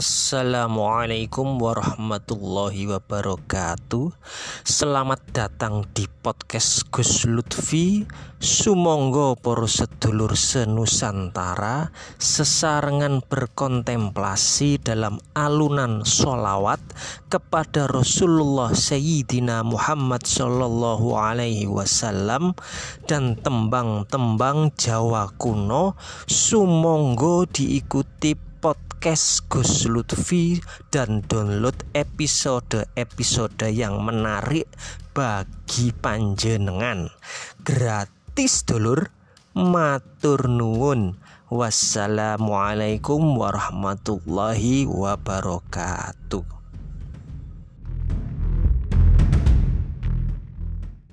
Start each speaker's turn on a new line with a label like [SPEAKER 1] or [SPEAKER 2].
[SPEAKER 1] Assalamualaikum warahmatullahi wabarakatuh. Selamat datang di podcast Gus Lutfi. Sumonggo poro sedulur senusantara Sesarengan berkontemplasi dalam alunan solawat Kepada Rasulullah Sayyidina Muhammad Sallallahu Alaihi Wasallam Dan tembang-tembang Jawa kuno Sumonggo diikuti podcast Gus Lutfi dan download episode-episode yang menarik bagi panjenengan. Gratis dulur, matur nuwun. Wassalamualaikum warahmatullahi wabarakatuh.